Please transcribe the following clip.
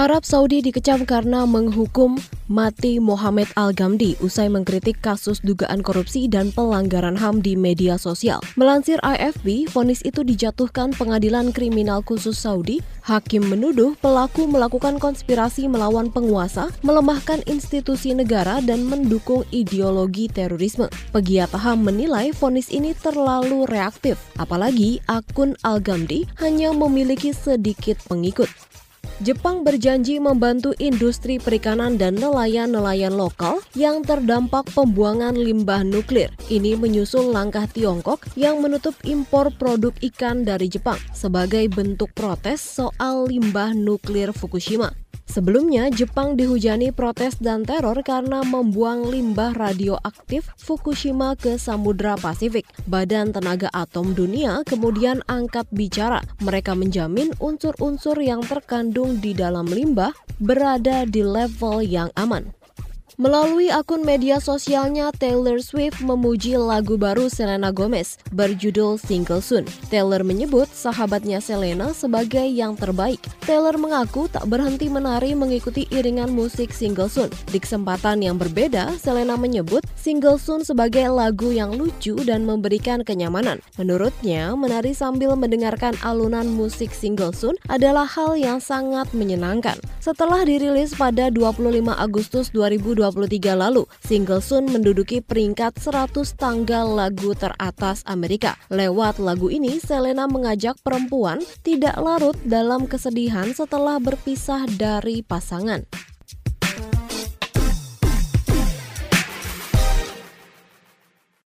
Arab Saudi dikecam karena menghukum mati Mohamed Al-Ghamdi usai mengkritik kasus dugaan korupsi dan pelanggaran HAM di media sosial. Melansir AFP, vonis itu dijatuhkan pengadilan kriminal khusus Saudi. Hakim menuduh pelaku melakukan konspirasi melawan penguasa, melemahkan institusi negara, dan mendukung ideologi terorisme. Pegiat HAM menilai vonis ini terlalu reaktif, apalagi akun Al-Ghamdi hanya memiliki sedikit pengikut. Jepang berjanji membantu industri perikanan dan nelayan-nelayan lokal yang terdampak pembuangan limbah nuklir. Ini menyusul langkah Tiongkok yang menutup impor produk ikan dari Jepang sebagai bentuk protes soal limbah nuklir Fukushima. Sebelumnya, Jepang dihujani protes dan teror karena membuang limbah radioaktif Fukushima ke Samudra Pasifik. Badan Tenaga Atom Dunia kemudian angkat bicara. Mereka menjamin unsur-unsur yang terkandung di dalam limbah berada di level yang aman. Melalui akun media sosialnya, Taylor Swift memuji lagu baru Selena Gomez berjudul Single Soon. Taylor menyebut sahabatnya Selena sebagai yang terbaik. Taylor mengaku tak berhenti menari mengikuti iringan musik Single Soon. Di kesempatan yang berbeda, Selena menyebut Single Soon sebagai lagu yang lucu dan memberikan kenyamanan. Menurutnya, menari sambil mendengarkan alunan musik Single Soon adalah hal yang sangat menyenangkan. Setelah dirilis pada 25 Agustus 2020, 2023 lalu, single Sun menduduki peringkat 100 tanggal lagu teratas Amerika. Lewat lagu ini, Selena mengajak perempuan tidak larut dalam kesedihan setelah berpisah dari pasangan.